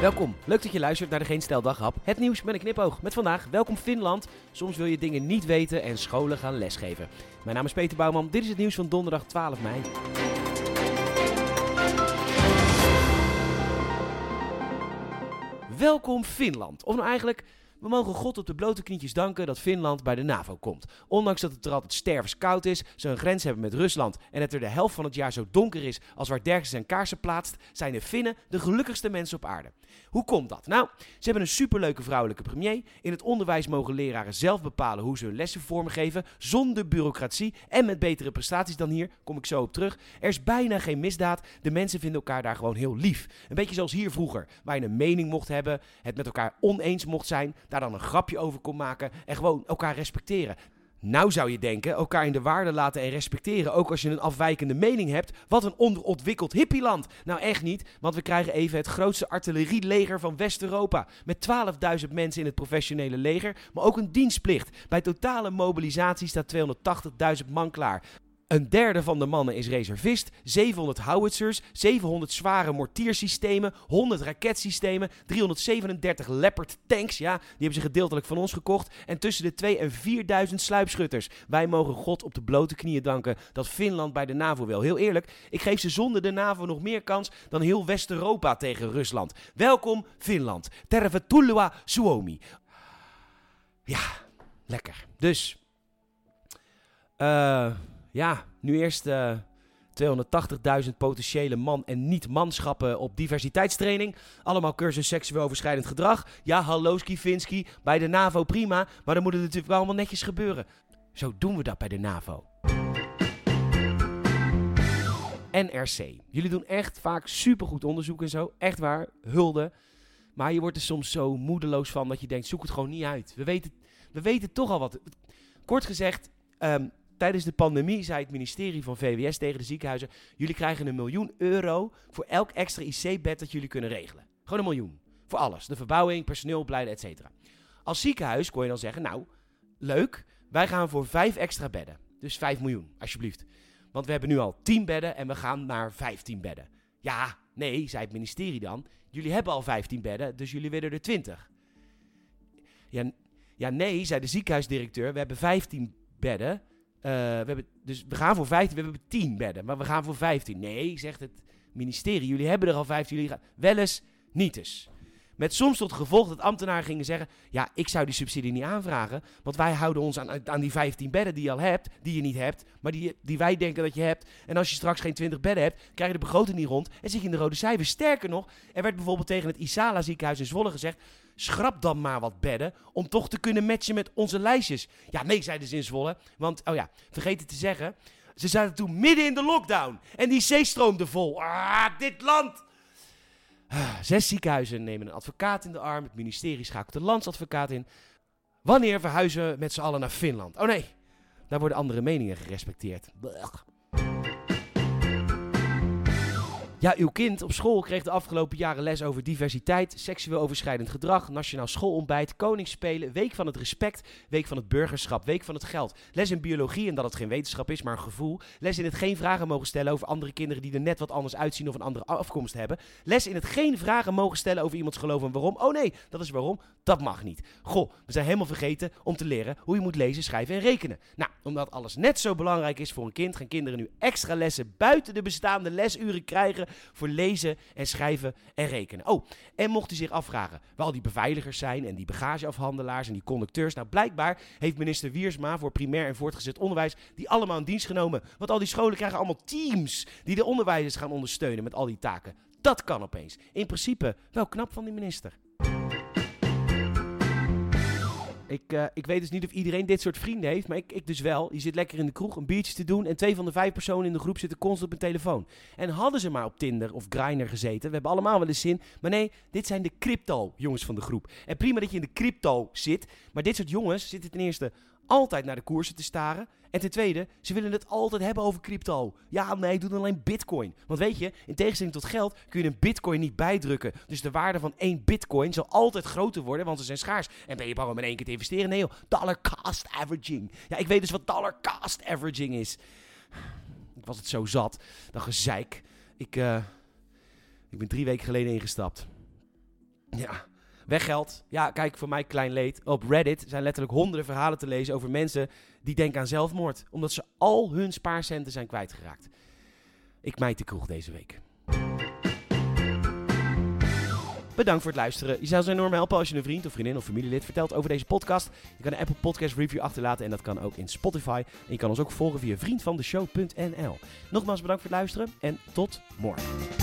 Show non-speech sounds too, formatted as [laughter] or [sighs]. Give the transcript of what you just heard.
Welkom, leuk dat je luistert naar de Geen Stel Daghap. Het nieuws met een knipoog. Met vandaag, welkom Finland. Soms wil je dingen niet weten en scholen gaan lesgeven. Mijn naam is Peter Bouwman, dit is het nieuws van donderdag 12 mei. Welkom Finland. Of nou eigenlijk, we mogen God op de blote knietjes danken dat Finland bij de NAVO komt. Ondanks dat het er altijd stervenskoud is, ze een grens hebben met Rusland en het er de helft van het jaar zo donker is als waar Derksen zijn kaarsen plaatst, zijn de Finnen de gelukkigste mensen op aarde. Hoe komt dat? Nou, ze hebben een superleuke vrouwelijke premier. In het onderwijs mogen leraren zelf bepalen hoe ze hun lessen vormgeven, zonder bureaucratie en met betere prestaties dan hier. Kom ik zo op terug. Er is bijna geen misdaad. De mensen vinden elkaar daar gewoon heel lief. Een beetje zoals hier vroeger, waar je een mening mocht hebben, het met elkaar oneens mocht zijn, daar dan een grapje over kon maken en gewoon elkaar respecteren. Nou zou je denken, elkaar in de waarde laten en respecteren, ook als je een afwijkende mening hebt. Wat een onderontwikkeld hippieland. Nou echt niet, want we krijgen even het grootste artillerieleger van West-Europa. Met 12.000 mensen in het professionele leger, maar ook een dienstplicht. Bij totale mobilisatie staat 280.000 man klaar. Een derde van de mannen is reservist, 700 howitzers, 700 zware mortiersystemen, 100 raketsystemen, 337 Leopard tanks, ja, die hebben ze gedeeltelijk van ons gekocht, en tussen de 2 en 4000 sluipschutters. Wij mogen God op de blote knieën danken dat Finland bij de NAVO wil. Heel eerlijk, ik geef ze zonder de NAVO nog meer kans dan heel West-Europa tegen Rusland. Welkom Finland. Tervetuloa Suomi. Ja, lekker. Dus, eh... Ja, nu eerst uh, 280.000 potentiële man- en niet-manschappen op diversiteitstraining. Allemaal cursus seksueel overschrijdend gedrag. Ja, hallo Skivinski, bij de NAVO prima, maar dan moet het natuurlijk wel allemaal netjes gebeuren. Zo doen we dat bij de NAVO. NRC. Jullie doen echt vaak supergoed onderzoek en zo. Echt waar, hulde. Maar je wordt er soms zo moedeloos van dat je denkt, zoek het gewoon niet uit. We weten, we weten toch al wat. Kort gezegd, um, Tijdens de pandemie zei het ministerie van VWS tegen de ziekenhuizen: Jullie krijgen een miljoen euro voor elk extra IC-bed dat jullie kunnen regelen. Gewoon een miljoen. Voor alles. De verbouwing, personeel, opleiden, etc. Als ziekenhuis kon je dan zeggen: Nou, leuk, wij gaan voor vijf extra bedden. Dus 5 miljoen, alsjeblieft. Want we hebben nu al 10 bedden en we gaan naar 15 bedden. Ja, nee, zei het ministerie dan. Jullie hebben al 15 bedden, dus jullie willen er 20. Ja, ja, nee, zei de ziekenhuisdirecteur. We hebben 15 bedden. Uh, we hebben, dus we gaan voor 15, we hebben 10 bedden, maar we gaan voor 15. Nee, zegt het ministerie, jullie hebben er al 15, jullie gaan wel eens, niet eens. Met soms tot gevolg dat ambtenaren gingen zeggen: Ja, ik zou die subsidie niet aanvragen. Want wij houden ons aan, aan die 15 bedden die je al hebt, die je niet hebt, maar die, die wij denken dat je hebt. En als je straks geen 20 bedden hebt, krijg je de begroting niet rond en zit je in de rode cijfers. Sterker nog, er werd bijvoorbeeld tegen het Isala ziekenhuis in Zwolle gezegd: Schrap dan maar wat bedden om toch te kunnen matchen met onze lijstjes. Ja, nee, zeiden ze in Zwolle. Want, oh ja, vergeten te zeggen. Ze zaten toen midden in de lockdown. En die zee stroomde vol. Ah, dit land! [sighs] Zes ziekenhuizen nemen een advocaat in de arm. Het ministerie schakelt de landsadvocaat in. Wanneer verhuizen we met z'n allen naar Finland? Oh nee, daar worden andere meningen gerespecteerd. Ja, uw kind op school kreeg de afgelopen jaren les over diversiteit, seksueel overschrijdend gedrag, nationaal schoolontbijt, koningsspelen, week van het respect, week van het burgerschap, week van het geld. Les in biologie en dat het geen wetenschap is, maar een gevoel. Les in het geen vragen mogen stellen over andere kinderen die er net wat anders uitzien of een andere afkomst hebben. Les in het geen vragen mogen stellen over iemands geloof en waarom. Oh nee, dat is waarom. Dat mag niet. Goh, we zijn helemaal vergeten om te leren hoe je moet lezen, schrijven en rekenen. Nou, omdat alles net zo belangrijk is voor een kind, gaan kinderen nu extra lessen buiten de bestaande lesuren krijgen voor lezen en schrijven en rekenen. Oh, en mocht u zich afvragen waar al die beveiligers zijn en die bagageafhandelaars en die conducteurs. Nou, blijkbaar heeft minister Wiersma voor primair en voortgezet onderwijs die allemaal in dienst genomen. Want al die scholen krijgen allemaal teams die de onderwijzers gaan ondersteunen met al die taken. Dat kan opeens. In principe wel knap van die minister. Ik, uh, ik weet dus niet of iedereen dit soort vrienden heeft, maar ik, ik dus wel. Je zit lekker in de kroeg een biertje te doen en twee van de vijf personen in de groep zitten constant op hun telefoon. En hadden ze maar op Tinder of Grindr gezeten, we hebben allemaal wel eens zin. Maar nee, dit zijn de crypto-jongens van de groep. En prima dat je in de crypto zit, maar dit soort jongens zitten ten eerste altijd naar de koersen te staren. En ten tweede, ze willen het altijd hebben over crypto. Ja, nee, doe alleen bitcoin. Want weet je, in tegenstelling tot geld kun je een bitcoin niet bijdrukken. Dus de waarde van één bitcoin zal altijd groter worden, want ze zijn schaars. En ben je bang om in één keer te investeren? Nee joh, dollar cost averaging. Ja, ik weet dus wat dollar cost averaging is. Ik was het zo zat, dan gezeik. Ik, uh, ik ben drie weken geleden ingestapt. Ja, weggeld. Ja, kijk, voor mij klein leed. Op Reddit zijn letterlijk honderden verhalen te lezen over mensen die denken aan zelfmoord. Omdat ze al hun spaarcenten zijn kwijtgeraakt. Ik mijt de kroeg deze week. Bedankt voor het luisteren. Je zou ons enorm helpen als je een vriend of vriendin of familielid vertelt over deze podcast. Je kan een Apple Podcast review achterlaten en dat kan ook in Spotify. En je kan ons ook volgen via vriendvandeshow.nl. Nogmaals bedankt voor het luisteren en tot morgen.